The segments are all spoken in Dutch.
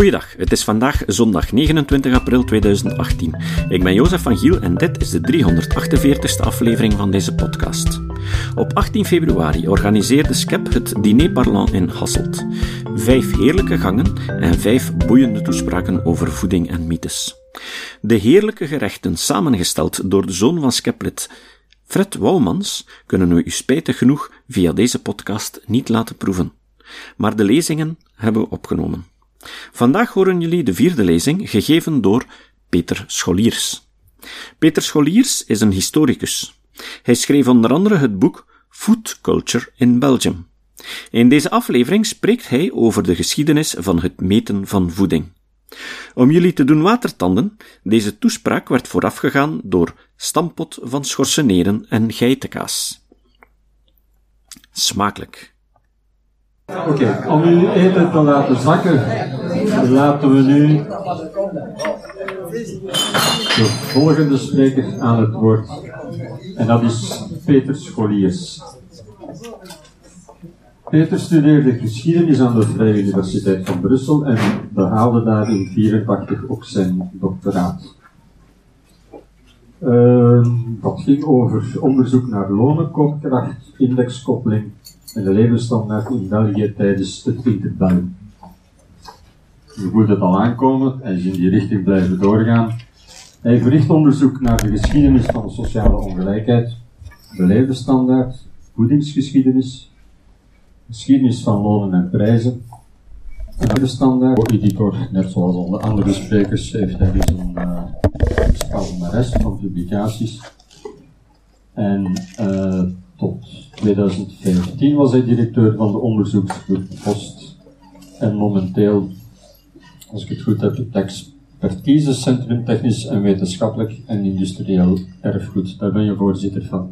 Goeiedag, het is vandaag zondag 29 april 2018. Ik ben Jozef van Giel en dit is de 348ste aflevering van deze podcast. Op 18 februari organiseerde SCEP het Diner Parlant in Hasselt. Vijf heerlijke gangen en vijf boeiende toespraken over voeding en mythes. De heerlijke gerechten, samengesteld door de zoon van Skeplet, Fred Wouwmans, kunnen we u spijtig genoeg via deze podcast niet laten proeven. Maar de lezingen hebben we opgenomen. Vandaag horen jullie de vierde lezing, gegeven door Peter Scholiers. Peter Scholiers is een historicus. Hij schreef onder andere het boek Food Culture in Belgium. In deze aflevering spreekt hij over de geschiedenis van het meten van voeding. Om jullie te doen watertanden, deze toespraak werd voorafgegaan door stampot van schorseneren en geitenkaas. Smakelijk. Oké, om uw eten te laten zakken, laten we nu de volgende spreker aan het woord. En dat is Peter Scholiers. Peter studeerde geschiedenis aan de Vrije Universiteit van Brussel en behaalde daar in 1984 ook zijn doctoraat. Uh, dat ging over onderzoek naar lonenkoopkracht, indexkoppeling en de levensstandaard in België tijdens het interbellum. Je voelt het al aankomen, en is in die richting blijven doorgaan. Hij verricht onderzoek naar de geschiedenis van de sociale ongelijkheid, de levensstandaard, voedingsgeschiedenis, geschiedenis van lonen en prijzen, en de standaard. Editor, net zoals alle andere sprekers, heeft hij dus palmares van publicaties. En uh, tot 2015 was hij directeur van de onderzoeksgroep Post. En momenteel, als ik het goed heb, het expertisecentrum technisch en wetenschappelijk en industrieel erfgoed. Daar ben je voorzitter van.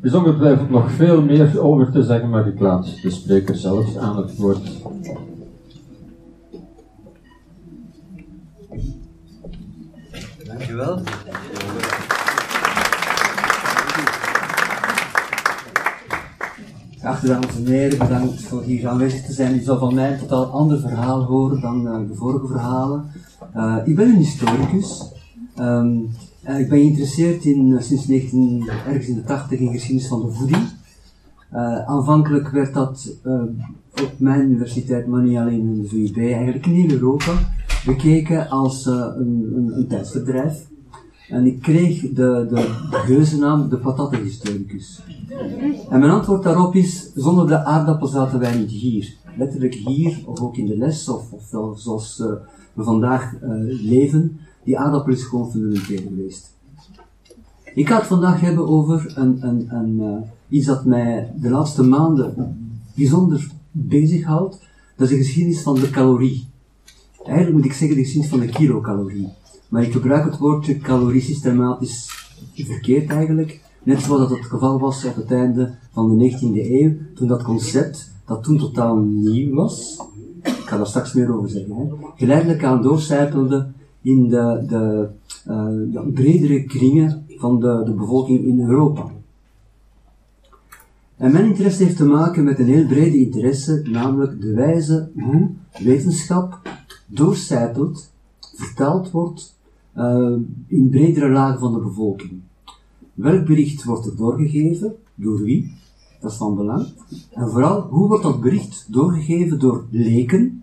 Er is ongetwijfeld nog veel meer over te zeggen, maar ik laat de spreker zelf aan het woord. Dankjewel. Geachte dames en heren, bedankt voor hier aanwezig te zijn. U zal van mij een totaal ander verhaal horen dan uh, de vorige verhalen. Uh, ik ben een historicus. Um, uh, ik ben geïnteresseerd in, sinds 19, ergens in de 80 in geschiedenis van de voeding. aanvankelijk werd dat op mijn universiteit, maar niet alleen in de VUB, eigenlijk in heel Europa, bekeken als een, een, een. En ik kreeg de, de, geuzennaam de patattenhistoricus. En mijn antwoord daarop is, zonder de aardappel zaten wij niet hier. Letterlijk hier, of ook in de les, of, of zoals uh, we vandaag uh, leven, die aardappel is gewoon fundamenteel geweest. Ik ga het vandaag hebben over een, een, een, uh, iets dat mij de laatste maanden bijzonder bezighoudt. Dat is de geschiedenis van de calorie. Eigenlijk moet ik zeggen de geschiedenis van de kilocalorie. Maar ik gebruik het woordje calorie systematisch verkeerd eigenlijk. Net zoals dat het geval was op het einde van de 19e eeuw, toen dat concept, dat toen totaal nieuw was, ik ga daar straks meer over zeggen, geleidelijk aan doorcijpelde in de, de uh, ja, bredere kringen van de, de bevolking in Europa. En mijn interesse heeft te maken met een heel brede interesse, namelijk de wijze hoe wetenschap doorcijpelt, vertaald wordt uh, in bredere lagen van de bevolking. Welk bericht wordt er doorgegeven? Door wie? Dat is van belang. En vooral, hoe wordt dat bericht doorgegeven door leken,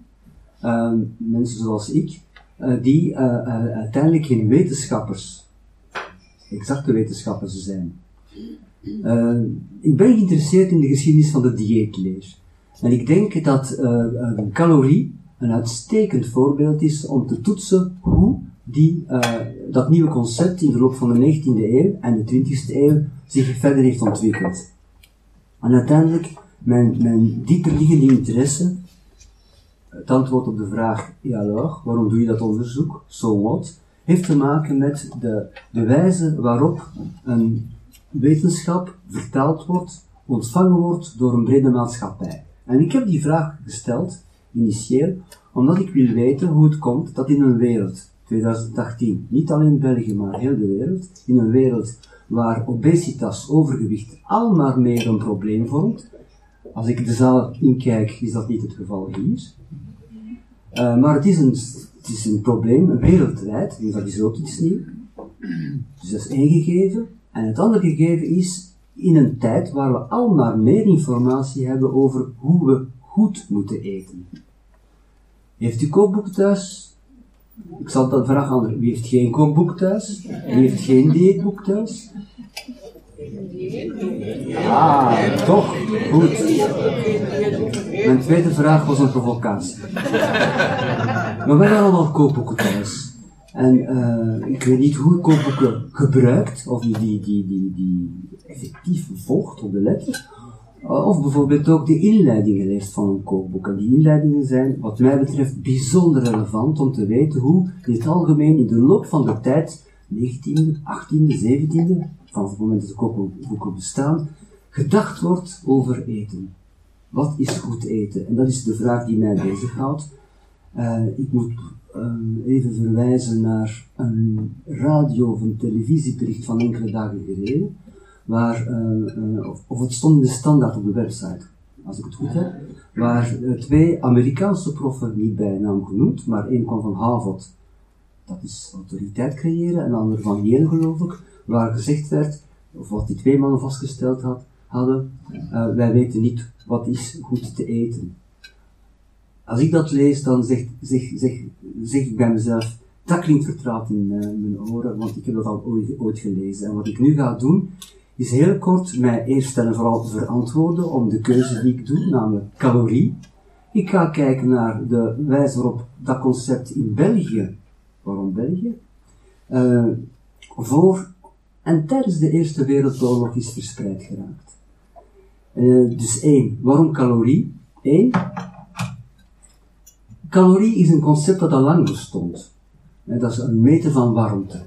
uh, mensen zoals ik, uh, die uiteindelijk geen wetenschappers, exacte wetenschappers zijn. ik ben geïnteresseerd in de geschiedenis van de dieetleer. En ik denk dat een calorie een uitstekend voorbeeld is om te toetsen hoe die uh, dat nieuwe concept in de loop van de 19e eeuw en de 20e eeuw zich verder heeft ontwikkeld. En uiteindelijk, mijn, mijn dieperliggende interesse, het antwoord op de vraag, ja alors, waarom doe je dat onderzoek, so what, heeft te maken met de, de wijze waarop een wetenschap vertaald wordt, ontvangen wordt door een brede maatschappij. En ik heb die vraag gesteld, initieel, omdat ik wil weten hoe het komt dat in een wereld 2018. Niet alleen België, maar heel de wereld. In een wereld waar obesitas, overgewicht, al maar meer een probleem vormt. Als ik de zaal inkijk, is dat niet het geval hier. Uh, maar het is, een, het is een probleem wereldwijd, dus dat is ook iets nieuws. Dus dat is één gegeven. En het andere gegeven is, in een tijd waar we al maar meer informatie hebben over hoe we goed moeten eten. Heeft u kookboek thuis? Ik zal dat vragen aan wie heeft geen kookboek thuis? Wie heeft geen dieetboek thuis? Ah, toch? Goed. Mijn tweede vraag was een provocatie. Maar we hebben allemaal kookboeken thuis. En uh, ik weet niet hoe kookboeken gebruikt, of je die, die, die, die effectief volgt op de letter, of bijvoorbeeld ook de inleidingen leest van een kookboek. En die inleidingen zijn, wat mij betreft, bijzonder relevant om te weten hoe in het algemeen in de loop van de tijd, 19e, 18e, 17e, vanaf het moment dat de kookboeken bestaan, gedacht wordt over eten. Wat is goed eten? En dat is de vraag die mij bezighoudt. Uh, ik moet uh, even verwijzen naar een radio- of een televisiebericht van enkele dagen geleden, waar, uh, of, of, het stond in de standaard op de website, als ik het goed heb, waar twee Amerikaanse proffen, niet bij naam genoemd, maar één kwam van Harvard, dat is autoriteit creëren, en de ander van Yale geloof ik, waar gezegd werd, of wat die twee mannen vastgesteld had, hadden, wij weten niet wat is goed te eten als ik dat lees, dan zeg, zeg, zeg, zeg ik bij mezelf, dat klinkt vertrouwd in mijn oren, want ik heb dat al ooit, ooit, gelezen. En wat ik nu ga doen, is heel kort mij eerst en vooral verantwoorden om de keuze die ik doe, namelijk calorie. Ik ga kijken naar de wijze waarop dat concept in België, waarom België, uh, voor en tijdens de Eerste Wereldoorlog is verspreid geraakt. Uh, dus één, waarom calorie? Eén, Calorie is een concept dat al lang bestond. Dat is een meter van warmte.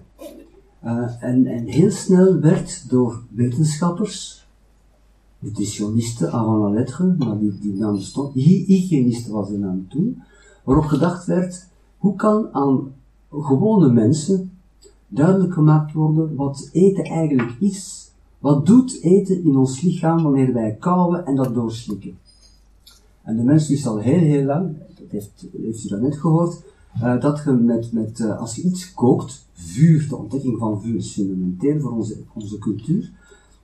Uh, en, en, heel snel werd door wetenschappers, nutritionisten avant la lettre, maar die, die naam bestond, hygiënisten was de naam toen, waarop gedacht werd, hoe kan aan gewone mensen duidelijk gemaakt worden wat eten eigenlijk is? Wat doet eten in ons lichaam wanneer wij kauwen en dat doorslikken? En de mens is al heel, heel lang, dat heeft, heeft u net gehoord, uh, dat je met, met uh, als je iets kookt, vuur, de ontdekking van vuur is fundamenteel voor onze, onze cultuur,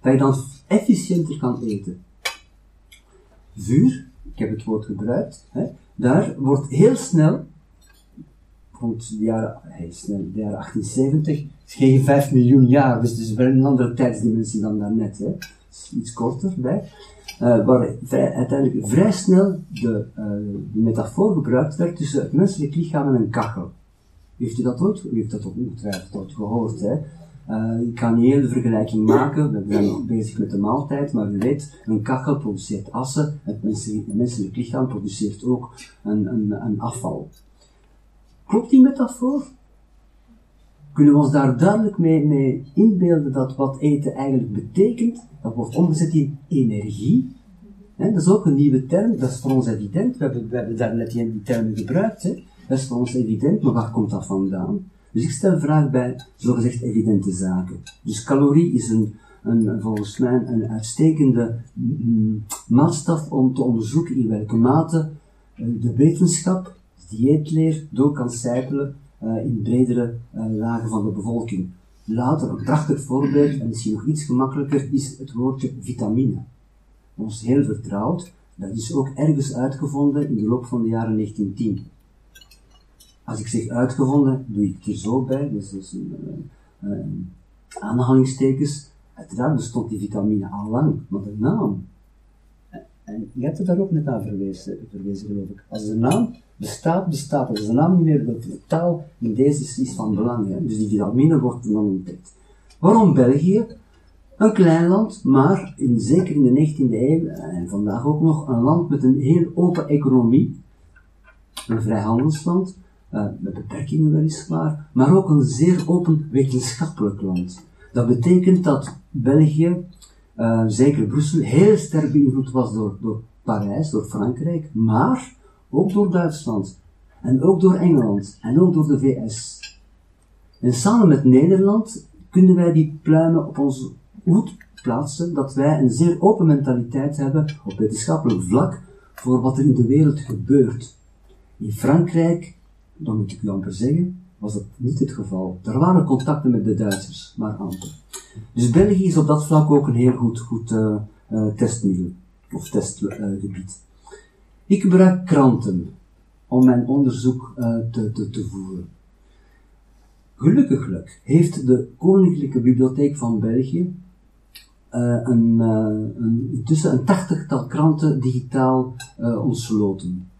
dat je dan efficiënter kan eten. Vuur, ik heb het woord gebruikt, hè, daar wordt heel snel, rond de jaren, de jaren 1870, geen 5 miljoen jaar, dus het is wel een andere tijdsdimensie dan daarnet, hè. Iets korter bij uh, waar uiteindelijk vrij snel de, uh, de, metafoor gebruikt werd tussen het menselijk lichaam en een kachel. Heeft u dat ooit, u heeft dat ook ongetwijfeld ooit gehoord, hè? Uh, ik kan niet heel de vergelijking maken, we zijn nog bezig met de maaltijd, maar u weet, een kachel produceert assen, het menselijk, het menselijk lichaam produceert ook een, een, een afval. Klopt die metafoor? Kunnen we ons daar duidelijk mee, mee inbeelden dat wat eten eigenlijk betekent? Dat wordt omgezet in energie. dat is ook een nieuwe term, dat is voor ons evident. We hebben, daar net die term gebruikt. Hè? Dat is voor ons evident, maar waar komt dat vandaan? Dus ik stel vraag bij zogezegd evidente zaken. Dus calorie is een, een, volgens mij een uitstekende mm, maatstaf om te onderzoeken in welke mate uh, de wetenschap, de dieetleer, door kan sijpelen uh, in bredere uh, lagen van de bevolking. Later, een prachtig voorbeeld, en misschien nog iets gemakkelijker, is het woordje vitamine. Ons heel vertrouwd, dat is ook ergens uitgevonden in de loop van de jaren 1910. Als ik zeg uitgevonden, doe ik het er zo bij, dus, dus een, aanhalingstekens. Uiteraard bestond die vitamine al lang, maar de naam. En je hebt er daar ook net aan verwezen, verwezen geloof ik. Als de naam bestaat, bestaat Als de naam niet meer, de taal in deze is van belang. Dus die vitamine wordt dan ontdekt. Waarom België? Een klein land, maar in, zeker in de 19e eeuw en vandaag ook nog een land met een heel open economie. Een vrijhandelsland, uh, met beperkingen weliswaar, maar ook een zeer open wetenschappelijk land. Dat betekent dat België, uh, zeker Brussel, heel sterk beïnvloed was door, door Parijs, door Frankrijk, maar ook door Duitsland, en ook door Engeland, en ook door de VS. En samen met Nederland kunnen wij die pluimen op onze hoed plaatsen dat wij een zeer open mentaliteit hebben op wetenschappelijk vlak voor wat er in de wereld gebeurt. In Frankrijk, dan moet ik u amper zeggen, was dat niet het geval. Er waren contacten met de Duitsers, maar amper. Dus België is op dat vlak ook een heel goed, goed uh, uh, testmiddel, of testgebied. ik gebruik kranten om mijn onderzoek uh, te, te, te voeren. Gelukkiglijk heeft de Koninklijke Bibliotheek van België een, een, intussen een tachtigtal kranten digitaal ontsloten.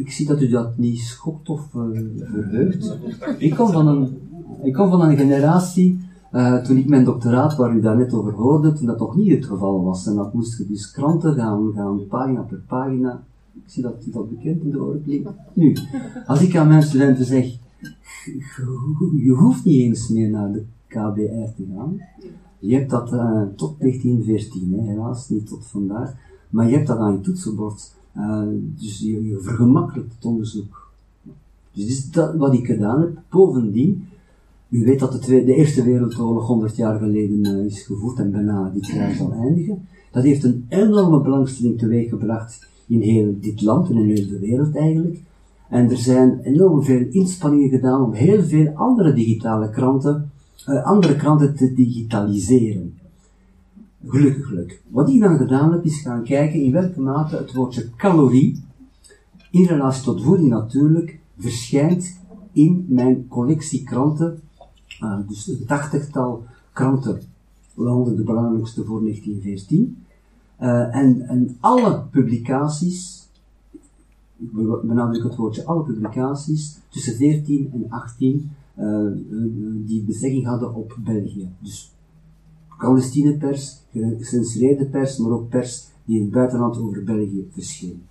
Ik zie dat u dat niet schokt of verheugt. Ik kom van een, ik kom van een generatie, toen ik mijn doctoraat, waar u daar net over hoorde, toen dat nog niet het geval was. En dat moest je dus kranten gaan, gaan pagina per pagina. Ik zie dat u dat bekend in de oren klinkt. Nu, als ik aan mijn studenten zeg, je hoeft niet eens meer naar de KBR te gaan. Je hebt dat uh, tot 1914, hè, helaas niet tot vandaag, maar je hebt dat aan je toetsenbord. Uh, dus je, vergemakkelijkt het onderzoek. Dus dit is dat wat ik gedaan heb. Bovendien, u weet dat de, de Eerste Wereldoorlog 100 jaar geleden uh, is gevoerd en bijna dit jaar zal eindigen. Dat heeft een enorme belangstelling teweeggebracht in heel dit land en in heel de wereld eigenlijk. En er zijn enorm veel inspanningen gedaan om heel veel andere digitale kranten uh, andere kranten te digitaliseren. Gelukkig. Wat ik dan gedaan heb, is gaan kijken in welke mate het woordje calorie, in relatie tot voeding natuurlijk, verschijnt in mijn collectie kranten. Uh, dus een tachtigtal kranten, waaronder de belangrijkste voor 1914. Uh, en, en alle publicaties, ik benadruk het woordje alle publicaties, tussen 14 en 18 uh, die betrekking hadden op België. Dus clandestine pers, gecensureerde pers, maar ook pers die in het buitenland over België verscheen.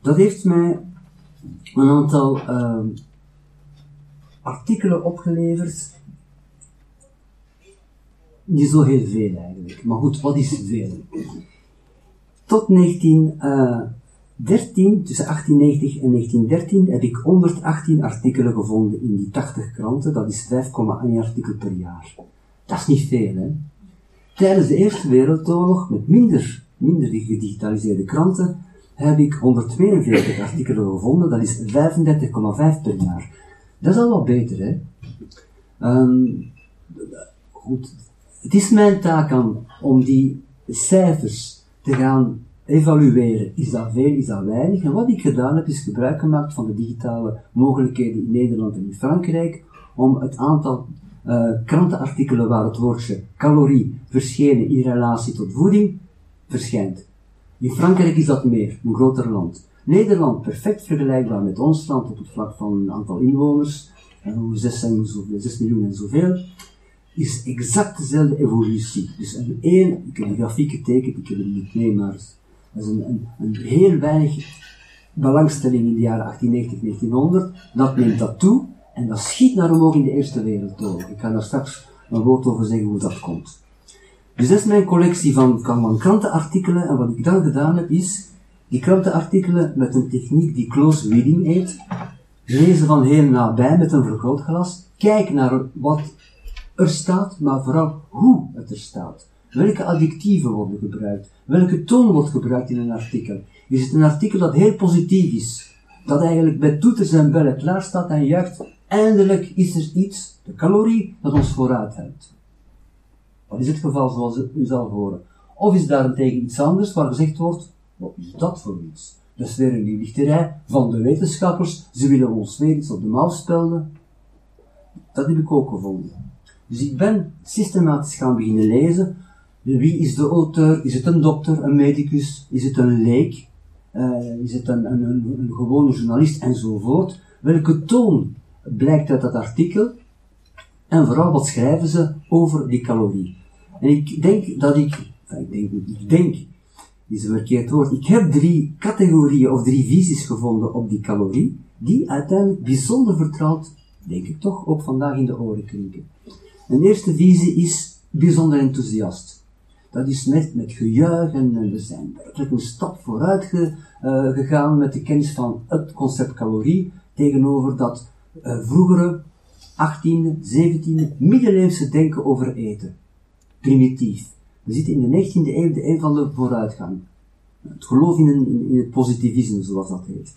Dat heeft mij een aantal uh, artikelen opgeleverd. Niet zo heel veel eigenlijk, maar goed, wat is veel? Tot 19, uh, 13, tussen 1890 en 1913 heb ik 118 artikelen gevonden in die 80 kranten. Dat is 5,1 artikel per jaar. Dat is niet veel, hè. Tijdens de Eerste Wereldoorlog, met minder, minder gedigitaliseerde kranten, heb ik 142 artikelen gevonden. Dat is 35,5 per jaar. Dat is al wat beter, hè. Um, goed. Het is mijn taak aan om die cijfers te gaan evalueren. Is dat veel, is dat weinig? En wat ik gedaan heb, is gebruik gemaakt van de digitale mogelijkheden in Nederland en in Frankrijk om het aantal uh, krantenartikelen waar het woordje calorie verschenen in relatie tot voeding verschijnt. In Frankrijk is dat meer, een groter land. Nederland perfect vergelijkbaar met ons land op het vlak van een aantal inwoners, en 6, 6 miljoen en zoveel, is exact dezelfde evolutie. Dus een één, ik heb een grafiek getekend, ik heb het niet mee, maar dat is een, een, heel weinig belangstelling in de jaren 1890, 1900. Dat neemt dat toe en dat schiet naar omhoog in de Eerste Wereldoorlog. Ik ga daar straks een woord over zeggen hoe dat komt. Dus dat is mijn collectie van, van krantenartikelen. En wat ik dan gedaan heb is, die krantenartikelen met een techniek die close reading heet, lezen van heel nabij met een vergrootglas, kijk naar wat er staat, maar vooral hoe het er staat. Welke adjectieven worden gebruikt? Welke toon wordt gebruikt in een artikel? Is het een artikel dat heel positief is? Dat eigenlijk bij toeters en bellen klaar staat en juicht, eindelijk is er iets, de calorie, dat ons vooruit helpt. Wat is het geval zoals u zal horen? Of is daarentegen iets anders waar gezegd wordt, wat is dat voor iets? Dat is weer een lichterij van de wetenschappers, ze willen ons weer iets op de mouw spelden. Dat heb ik ook gevonden. Dus ik ben systematisch gaan beginnen lezen wie is de auteur? Is het een dokter, een medicus? Is het een leek? Uh, is het een, een, een, een, gewone journalist enzovoort? Welke toon blijkt uit dat artikel? En vooral wat schrijven ze over die calorie? En ik denk dat ik, ik denk, ik denk, is een verkeerd woord, ik heb drie categorieën of drie visies gevonden op die calorie, die uiteindelijk bijzonder vertrouwd, denk ik toch, ook vandaag in de oren klinken. Een eerste visie is bijzonder enthousiast. Dat is net met gejuich en we zijn werkelijk een stap vooruit ge, uh, gegaan met de kennis van het concept calorie tegenover dat uh, vroegere 18e, 17e, middeleeuwse denken over eten. Primitief. We zitten in de 19e eeuw, de eeuw van de vooruitgang. Het geloof in, in, het positivisme, zoals dat heet.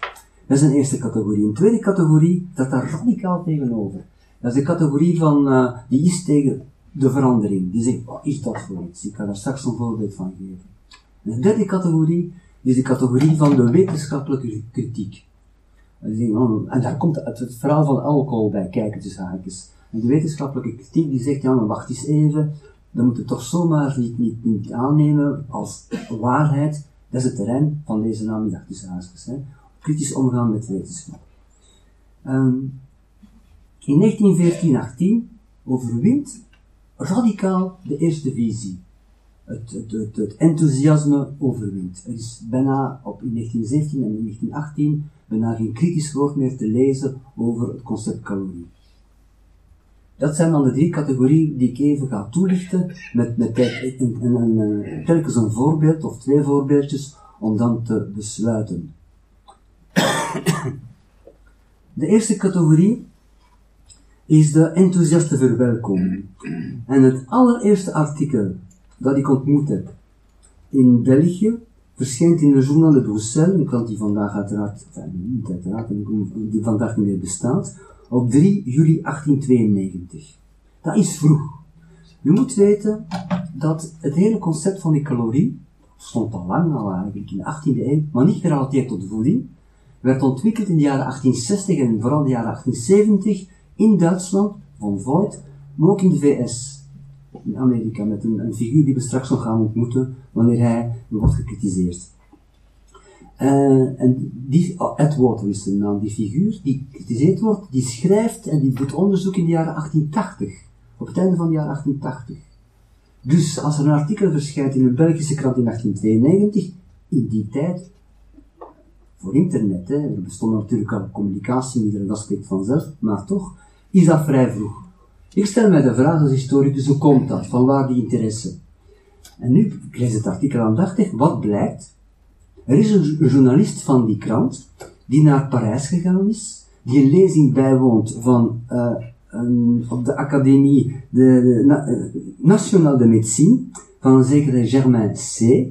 Dat is een eerste categorie. Een tweede categorie dat daar radicaal tegenover. Dat is de categorie van, uh, die is tegen de verandering. Die zegt, wat is dat voor iets? Ik ga daar straks een voorbeeld van geven. En de derde categorie is de categorie van de wetenschappelijke kritiek. En daar komt het, het verhaal van alcohol bij kijken, tussen haakjes. En de wetenschappelijke kritiek die zegt, ja, maar wacht eens even, dat moet je toch zomaar niet, niet, niet aannemen als waarheid. Dat is het terrein van deze namiddag tussen haakjes. Kritisch omgaan met wetenschap. Um, in 1914-18 overwint radicaal de eerste visie. Het, het, het, enthousiasme overwint. Er is bijna op in 1917 en 1918 bijna geen kritisch woord meer te lezen over het concept calorie. Dat zijn dan de drie categorieën die ik even ga toelichten, met, met een, telkens een voorbeeld of twee voorbeeldjes om dan te besluiten. De eerste categorie is de enthousiaste verwelkoming. En het allereerste artikel dat ik ontmoet heb in België verschijnt in de Journal de Bruxelles, een krant die vandaag uiteraard, enfin, niet uiteraard, die vandaag niet meer bestaat, op 3 juli 1892. Dat is vroeg. Je moet weten dat het hele concept van die calorie, stond al lang al eigenlijk in de 18e eeuw, maar niet gerelateerd tot de voeding, werd ontwikkeld in de jaren 1860 en vooral de jaren 1870 in Duitsland, van Voigt, maar ook in de VS, in Amerika, met een, een figuur die we straks nog gaan ontmoeten, wanneer hij wordt gekritiseerd. Uh, en die, oh, Ed Water is de naam, die figuur die gekritiseerd wordt, die schrijft en die doet onderzoek in de jaren 1880. Op het einde van de jaren 1880. Dus als er een artikel verschijnt in een Belgische krant in 1892, in die tijd, voor internet, hè, er bestonden natuurlijk al communicatiemiddelen, dat spreekt vanzelf, maar toch, is dat vrij vroeg. Ik stel mij de vraag als historicus, hoe komt dat? Van waar die interesse? En nu, ik lees het artikel aandachtig, wat blijkt? Er is een journalist van die krant, die naar Parijs gegaan is, die een lezing bijwoont van, uh, een, op de academie de, de uh, Nationale de Médecine, van een zekere Germain C.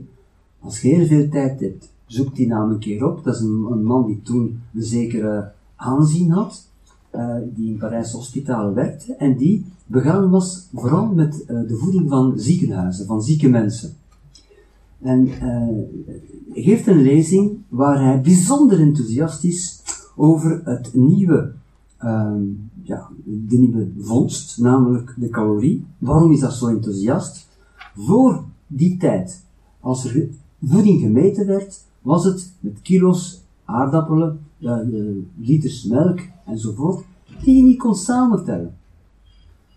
Als je heel veel tijd hebt, zoek die naam een keer op. Dat is een, een man die toen een zekere aanzien had. Uh, die in Parijse hospitalen werkte en die begaan was vooral met uh, de voeding van ziekenhuizen, van zieke mensen. En uh, geeft een lezing waar hij bijzonder enthousiast is over het nieuwe, ehm, ja, de nieuwe vondst, namelijk de calorie. Waarom is dat zo enthousiast? Voor die tijd, als er voeding gemeten werd, was het met kilo's aardappelen, liters melk enzovoort, die je niet kon samentellen.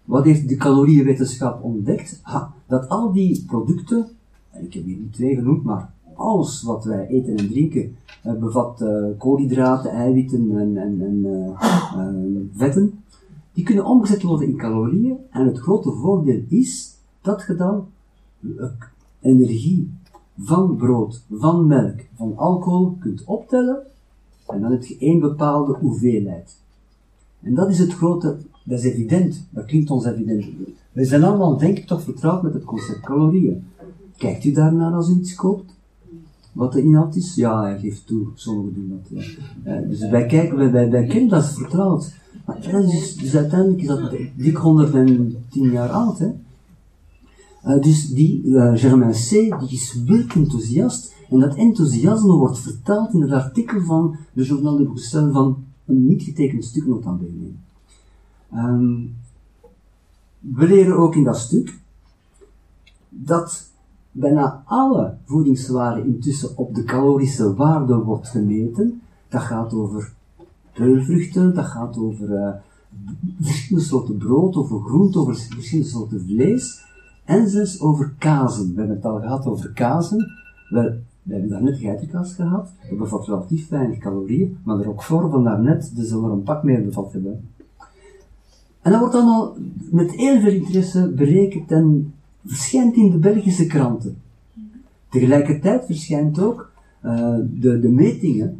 Wat heeft de calorieënwetenschap ontdekt? Dat al die producten, ik heb hier niet twee genoemd, maar alles wat wij eten en drinken uh, bevat uh, koolhydraten, eiwitten en, en, en uh, vetten, die kunnen omgezet worden in calorieën. En het grote voordeel is dat je dan energie van brood, van melk, van alcohol kunt optellen en dan heb je één bepaalde hoeveelheid. En dat is het grote, dat is evident, dat klinkt ons evident. We zijn allemaal, denk ik, toch vertrouwd met het concept calorieën. Kijkt u daarnaar als u iets koopt? Wat de inhoud is? Ja, hij geeft toe, sommigen doen dat. Uh, dus wij kijken, wij, kennen dat vertrouwd. Maar dat is, dus uiteindelijk is dat dik 110 jaar oud, hè. Uh, dus die uh, Germain C. die is wild enthousiast en dat enthousiasme wordt vertaald in het artikel van de Journal de Bruxelles van een niet getekend stuk nota bene. Um, we leren ook in dat stuk dat bijna alle voedingswaren intussen op de calorische waarde wordt gemeten. Dat gaat over peulvruchten, dat gaat over uh, verschillende soorten brood, over groente, over verschillende soorten vlees en zelfs over kazen. We hebben het al gehad over kazen. Wel, we hebben daarnet geitenkaas gehad. Dat bevat relatief weinig calorieën, maar de roquefort van daarnet, dus zullen er een pak meer bevat hebben. En dat wordt allemaal met heel veel interesse berekend en verschijnt in de Belgische kranten. Tegelijkertijd verschijnt ook uh, de, de metingen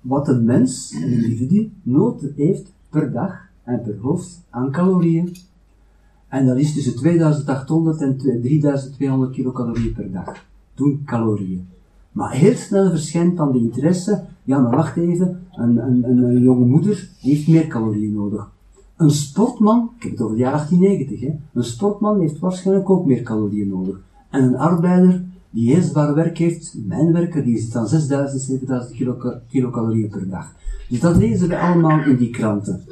wat een mens, een individu, nood heeft per dag en per hoofd aan calorieën. En dat is tussen 2800 en 3200 kilocalorieën per dag. Toen calorieën. Maar heel snel verschijnt dan de interesse, ja maar wacht even, een, een, een, jonge moeder heeft meer calorieën nodig. Een sportman, ik heb het over de jaren 1890, hè, een sportman heeft waarschijnlijk ook meer calorieën nodig. En een arbeider die heel zwaar werk heeft, mijn werker, die zit aan 6000, 7000 kilo, kilocalorieën per dag. Dus dat lezen we allemaal in die kranten.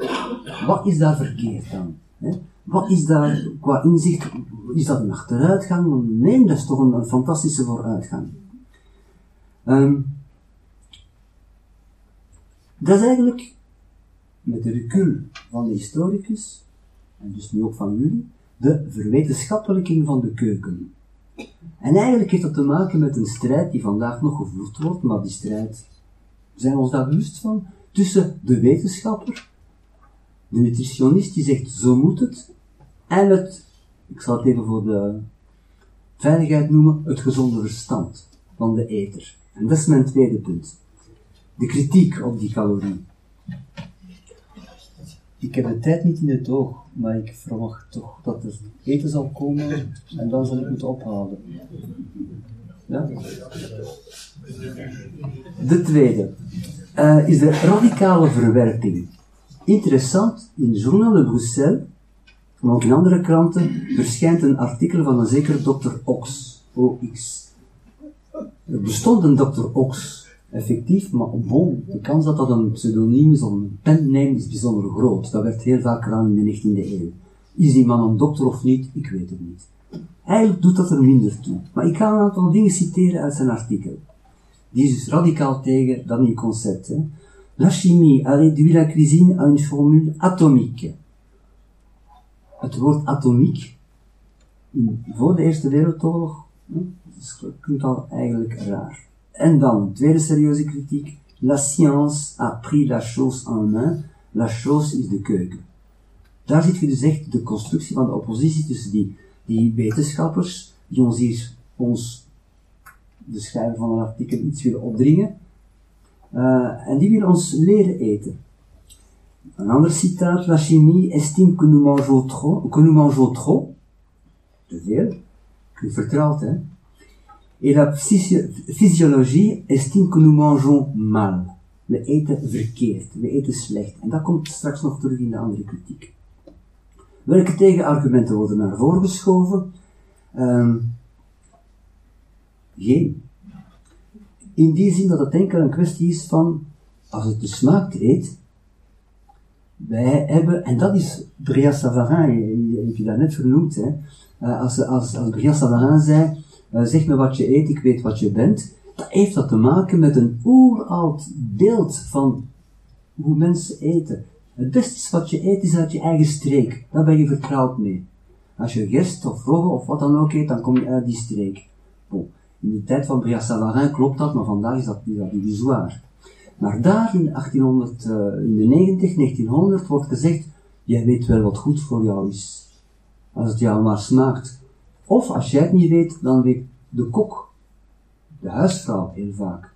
Wat is daar verkeerd dan? Hè? Wat is daar qua inzicht, is dat een achteruitgang? Nee, dat is toch een, fantastische vooruitgang. Um, dat is eigenlijk, met de recul van de historicus, en dus nu ook van jullie, de verwetenschappelijking van de keuken. En eigenlijk heeft dat te maken met een strijd die vandaag nog gevoerd wordt, maar die strijd, zijn we ons daar bewust van, tussen de wetenschapper, de nutritionist die zegt zo moet het, en het, ik zal het even voor de veiligheid noemen, het gezonde verstand van de eter. En dat is mijn tweede punt. De kritiek op die calorie. Ik heb de tijd niet in het oog, maar ik verwacht toch dat er eten zal komen en dan zal ik moeten ophouden. Ja? De tweede uh, is de radicale verwerping. Interessant, in Journal de Bruxelles, ook in andere kranten, verschijnt een artikel van een zekere dokter Ox, OX. Er bestond een dokter Ox, effectief, maar bon, de kans dat dat een pseudoniem is of een penneem is bijzonder groot. Dat werd heel vaak gedaan in de 19e eeuw. Is die man een dokter of niet? Ik weet het niet. Eigenlijk doet dat er minder toe. Maar ik ga een aantal dingen citeren uit zijn artikel. Die is dus radicaal tegen dat nieuw concept. La chimie a réduit la cuisine à une formule atomique. Het woord atomiek, voor de Eerste Wereldoorlog, dat klinkt al eigenlijk raar. En dan, tweede serieuze kritiek. La science a pris la chose en main. La chose is de keuken. Daar zit je dus echt de constructie van de oppositie tussen die, die wetenschappers, die ons hier, ons, de schrijver van een artikel, iets willen opdringen. Uh, en die willen ons leren eten. Een ander citaat, la chimie estime que nous mangeons trop, que nous mangeons trop, te veel, je hè, Et la physiologie estime que nous mangeons mal. We eten verkeerd, we eten slecht. En dat komt straks nog terug in de andere kritiek. Welke tegenargumenten worden naar voren geschoven? Um, geen. In die zin dat het enkel een kwestie is van, als het de smaak eet, wij hebben, en dat is Bria Savarin, je heb je daar net vernoemd, hè, uh, als, als, Bria Savarin zei, uh, zeg me wat je eet, ik weet wat je bent. Dat heeft dat te maken met een oeroud beeld van hoe mensen eten. Het beste wat je eet is uit je eigen streek. Daar ben je vertrouwd mee. Als je gerst of rogge of wat dan ook eet, dan kom je uit die streek. In de tijd van Bria Savarin klopt dat, maar vandaag is dat, is dat illusoir. Maar daar in 1890, 1900 eh, wordt gezegd, jij weet wel wat goed voor jou is. Als het jou maar smaakt. Of als jij het niet weet, dan weet de kok, de huisvrouw heel vaak.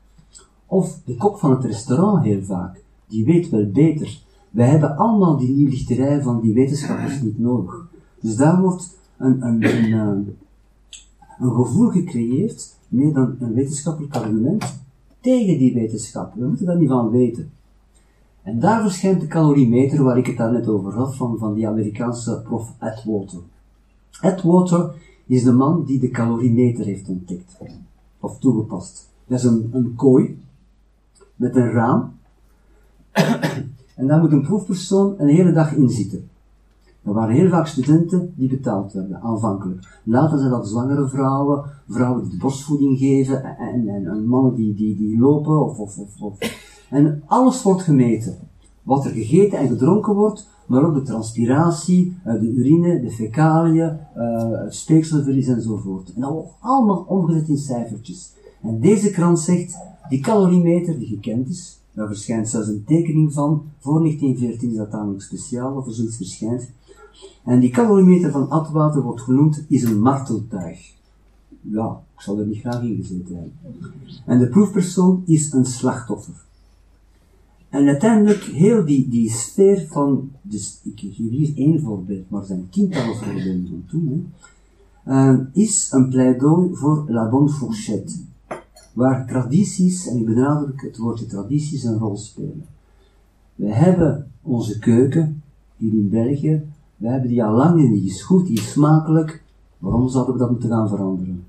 Of de kok van het restaurant heel vaak. Die weet wel beter. Wij hebben allemaal die nieuwlichterij van die wetenschappers niet nodig. Dus daar wordt een, een, een, een, een gevoel gecreëerd, meer dan een wetenschappelijk argument, tegen die wetenschap. We moeten daar niet van weten. En daar verschijnt de caloriemeter waar ik het daar net over had, van, van die Amerikaanse prof Atwater. Atwater is de man die de caloriemeter heeft ontdekt. Of toegepast. Dat is een, een kooi met een raam. en daar moet een proefpersoon een hele dag in zitten. Er waren heel vaak studenten die betaald werden, aanvankelijk. Later zijn dat zwangere vrouwen, vrouwen die de borstvoeding geven, en, en, en mannen die, die, die lopen, of, of, of. En alles wordt gemeten. Wat er gegeten en gedronken wordt, maar ook de transpiratie, eh, de urine, de fecaliën, eh, het speekselverlies enzovoort. En dat wordt allemaal omgezet in cijfertjes. En deze krant zegt, die caloriemeter die gekend is, daar verschijnt zelfs een tekening van, voor 1914 is dat namelijk speciaal, of er zoiets verschijnt. En die caloriemeter van Atwater wordt genoemd, is een marteltuig. Ja, ik zal er niet graag in gezeten hebben. En de proefpersoon is een slachtoffer. En uiteindelijk, heel die, die sfeer van, dus ik geef hier één voorbeeld, maar zijn tientallen voorbeelden van toen, hè, uh, is een pleidooi voor la bonne fourchette. waar tradities, en ik benadruk het woordje tradities, een rol spelen. We hebben onze keuken, hier in België, we hebben die al lang en die is goed, die is smakelijk. Waarom zouden we dat moeten gaan veranderen?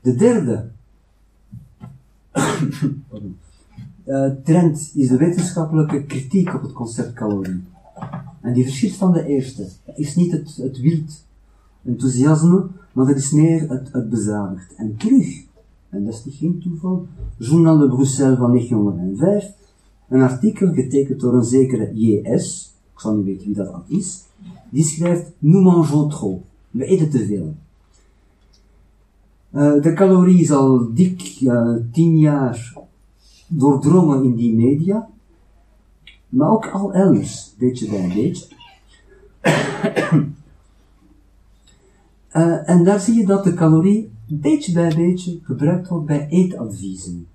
De derde uh, trend is de wetenschappelijke kritiek op het concept calorie. En die verschilt van de eerste. Dat is niet het, het wild enthousiasme, maar dat is meer het, het bezadigd. En terug, en dat is niet geen toeval, Journal de Bruxelles van 1905, een artikel getekend door een zekere J.S., ik zal niet weten wie dat is, die schrijft, nous mangeons trop, we eten te veel. Uh, de calorie is al dik uh, tien jaar doordrongen in die media, maar ook al elders, beetje bij beetje. uh, en daar zie je dat de calorie beetje bij beetje gebruikt wordt bij eetadviezen.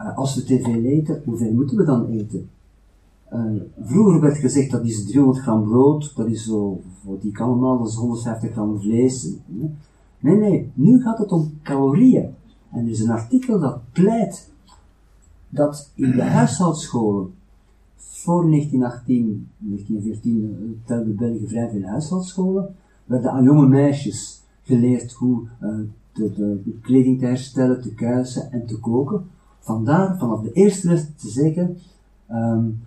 Uh, als we te veel eten, hoeveel moeten we dan eten? Uh, vroeger werd gezegd dat is 300 gram brood, dat is zo, voor die kan allemaal, dat is 150 gram vlees. Nee, nee, nu gaat het om calorieën. En er is een artikel dat pleit dat in de huishoudscholen voor 1918, 1914 telde België vrij veel huishoudscholen, werden aan jonge meisjes geleerd hoe uh, de, de, de, kleding te herstellen, te kuisen en te koken. Vandaar vanaf de eerste les te zeggen, um,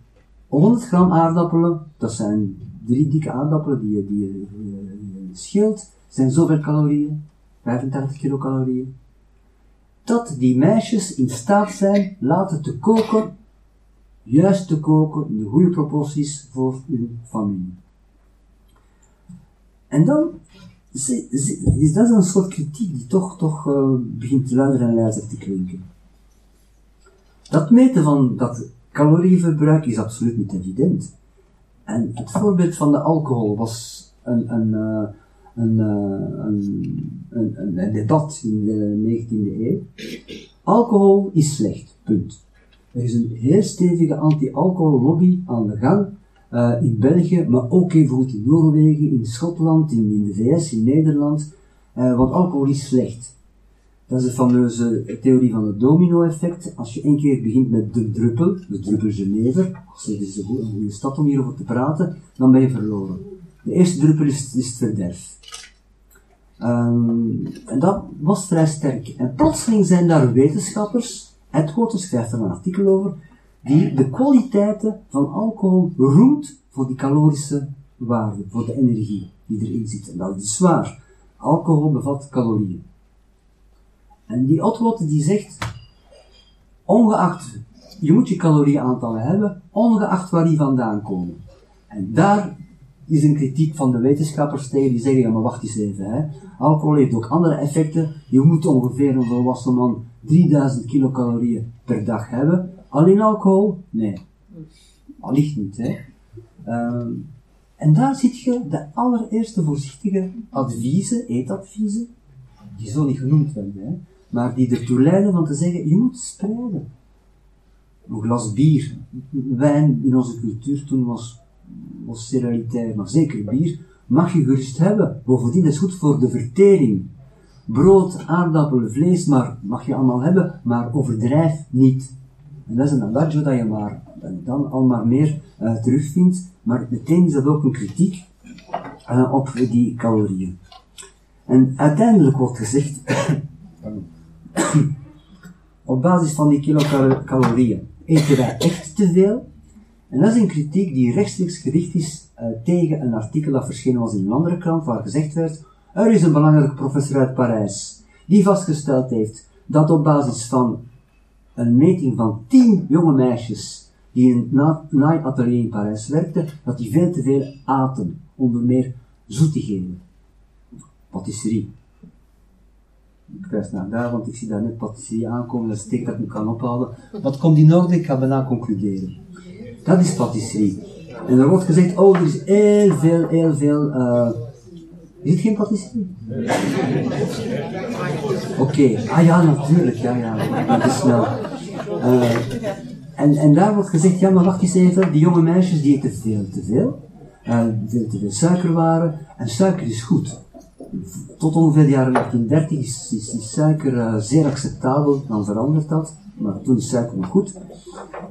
100 gram aardappelen, dat zijn drie dikke aardappelen die je, die je, die zijn zoveel calorieën, 35 kilocalorieën dat die meisjes in staat zijn laten te koken, juist te koken in de goede proporties voor hun familie. En dan is dat een soort kritiek die toch, toch uh, begint luider en luider te klinken. Dat meten van dat calorieverbruik is absoluut niet evident. En het voorbeeld van de alcohol was een, een, een, uh, een, een, een, debat in de 19e eeuw. Alcohol is slecht, punt. Er is een heel stevige anti-alcohol-lobby aan de gang uh, in België, maar ook bijvoorbeeld in Noorwegen, in Schotland, in, in de VS, in Nederland, want alcohol is slecht. Dat is de fameuze theorie van het domino-effect. Als je één keer begint met de druppel, de druppel Genever, dat is een goede stad om hierover te praten, dan ben je verloren. De eerste druppel is, het verderf. Um, en dat was vrij sterk. En plotseling zijn daar wetenschappers, Edgewater schrijft er een artikel over, die de kwaliteiten van alcohol roemt voor die calorische waarde, voor de energie die erin zit. En dat is waar. Alcohol bevat calorieën. En die Edgewater die zegt, ongeacht, je moet je calorieaantallen hebben, ongeacht waar die vandaan komen. En daar is een kritiek van de wetenschappers tegen die zeggen, ja maar wacht eens even, hè. alcohol heeft ook andere effecten, je moet ongeveer een volwassen man 3000 kilocalorieën per dag hebben, alleen alcohol? Nee. Allicht niet, hè. Um, en daar zit je de allereerste voorzichtige adviezen, eetadviezen, die zo niet genoemd werden, hè, maar die ertoe leiden van te zeggen, je moet spreiden. Een glas bier, wijn in onze cultuur toen was was sterilitair, maar zeker bier, mag je gerust hebben. Bovendien is goed voor de vertering. Brood, aardappelen, vlees, maar mag je allemaal hebben, maar overdrijf niet. En dat is een adagio dat je maar, dan al maar meer uh, terugvindt, maar meteen is dat ook een kritiek uh, op die calorieën. En uiteindelijk wordt gezegd, op basis van die kilocalorieën eten wij echt te veel, en dat is een kritiek die rechtstreeks gericht is uh, tegen een artikel dat verschenen was in een andere krant, waar gezegd werd, er is een belangrijke professor uit Parijs, die vastgesteld heeft dat op basis van een meting van tien jonge meisjes die in een naaiatelier in Parijs werkten, dat die veel te veel aten, onder meer zoetigheden. Patisserie. Ik wijs naar daar, want ik zie daar net patisserie aankomen, dat steek dat ik me kan ophalen. Wat komt in orde? Ik ga bijna concluderen. Dat is patisserie. En er wordt gezegd, oh, er is heel veel, heel veel, uh, is het geen patisserie? Oké, ah ja, natuurlijk, ja, ja, dat is snel. Uh, en, en daar wordt gezegd, ja, maar wacht eens even, die jonge meisjes die eten veel te veel, uh, veel te veel suikerwaren, en suiker is goed. Tot ongeveer de jaren 1930 is, is, suiker uh, zeer acceptabel, dan verandert dat. Maar toen is suiker nog goed.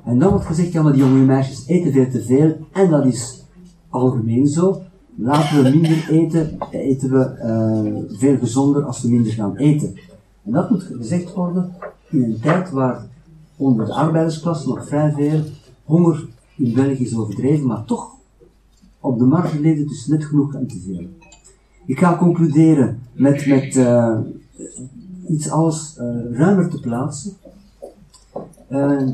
En dan wordt gezegd, ja maar die jonge meisjes eten veel te veel. En dat is algemeen zo. Laten we minder eten, eten we uh, veel gezonder als we minder gaan eten. En dat moet gezegd worden in een tijd waar onder de arbeidersklasse nog vrij veel honger in België is overdreven, maar toch op de markt leefde dus net genoeg en te veel. Ik ga concluderen met, met uh, iets alles uh, ruimer te plaatsen. Uh, 1914-18.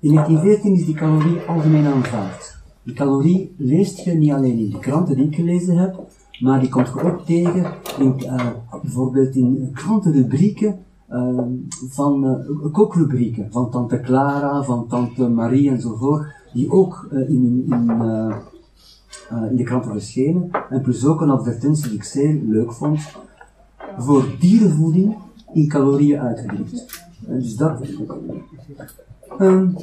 In 1914 is die calorie algemeen aanvaard. Die calorie leest je niet alleen in de kranten die ik gelezen heb, maar die komt je ook tegen in, uh, bijvoorbeeld in krantenrubrieken uh, van uh, kookrubrieken van tante Clara, van tante Marie enzovoort, die ook in, in, in de kranten verschenen. En plus ook een advertentie die ik zeer leuk vond voor dierenvoeding in calorieën uitgedrukt. dus dat. Um,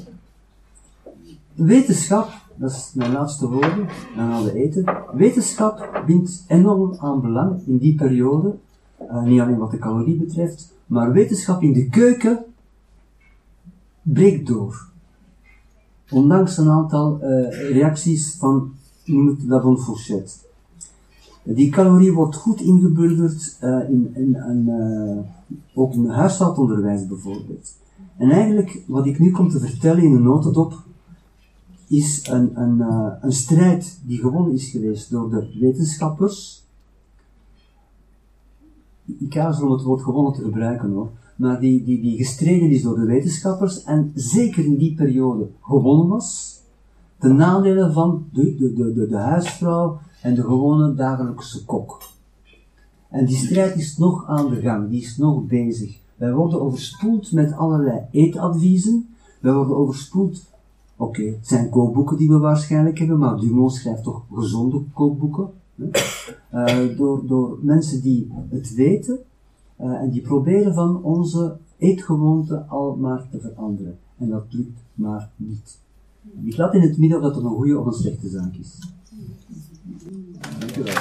wetenschap dat is mijn laatste woorden, dan gaan we eten. Wetenschap bindt enorm aan belang in die periode, uh, niet alleen wat de calorie betreft, maar wetenschap in de keuken breekt door. Ondanks een aantal reacties van, noem het dat van Fourchette. Die calorie wordt goed ingebundeld uh, in, in, in ook in huishoudonderwijs bijvoorbeeld. En eigenlijk, wat ik nu kom te vertellen in een notendop, is een, een, uh, een strijd die gewonnen is geweest door de wetenschappers. Ik aarzel om het woord gewonnen te gebruiken hoor, maar die, die, die gestreden is door de wetenschappers en zeker in die periode gewonnen was. De nadelen van de, de, de, de, de huisvrouw en de gewone dagelijkse kok. En die strijd is nog aan de gang, die is nog bezig. Wij worden overspoeld met allerlei eetadviezen. Wij worden overspoeld Oké, het zijn kookboeken die we waarschijnlijk hebben, maar Dumont schrijft toch gezonde kookboeken. Uh, door, door mensen die het weten uh, en die proberen van onze eetgewoonten al maar te veranderen. En dat lukt maar niet. Ik laat in het midden dat een goede of een slechte zaak is. Dankjewel.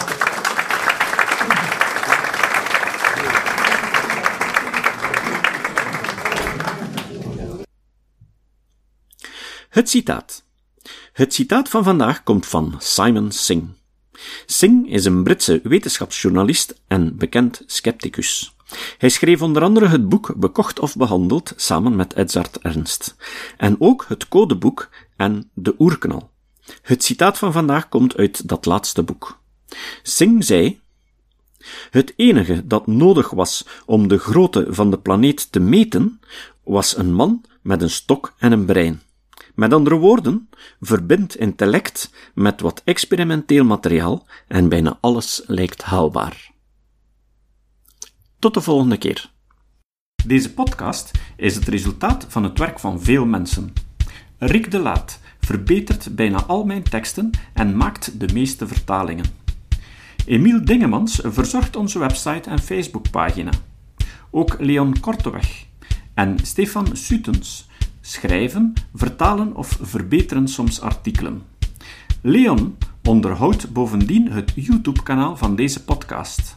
Het citaat. Het citaat van vandaag komt van Simon Singh. Singh is een Britse wetenschapsjournalist en bekend scepticus. Hij schreef onder andere het boek Bekocht of Behandeld samen met Edzard Ernst, en ook het codeboek en de oerknal. Het citaat van vandaag komt uit dat laatste boek. Singh zei: Het enige dat nodig was om de grootte van de planeet te meten, was een man met een stok en een brein. Met andere woorden, verbind intellect met wat experimenteel materiaal en bijna alles lijkt haalbaar. Tot de volgende keer. Deze podcast is het resultaat van het werk van veel mensen. Rick de Laat verbetert bijna al mijn teksten en maakt de meeste vertalingen. Emiel Dingemans verzorgt onze website en Facebookpagina. Ook Leon Korteweg en Stefan Sutens schrijven, vertalen of verbeteren soms artikelen. Leon onderhoudt bovendien het YouTube-kanaal van deze podcast.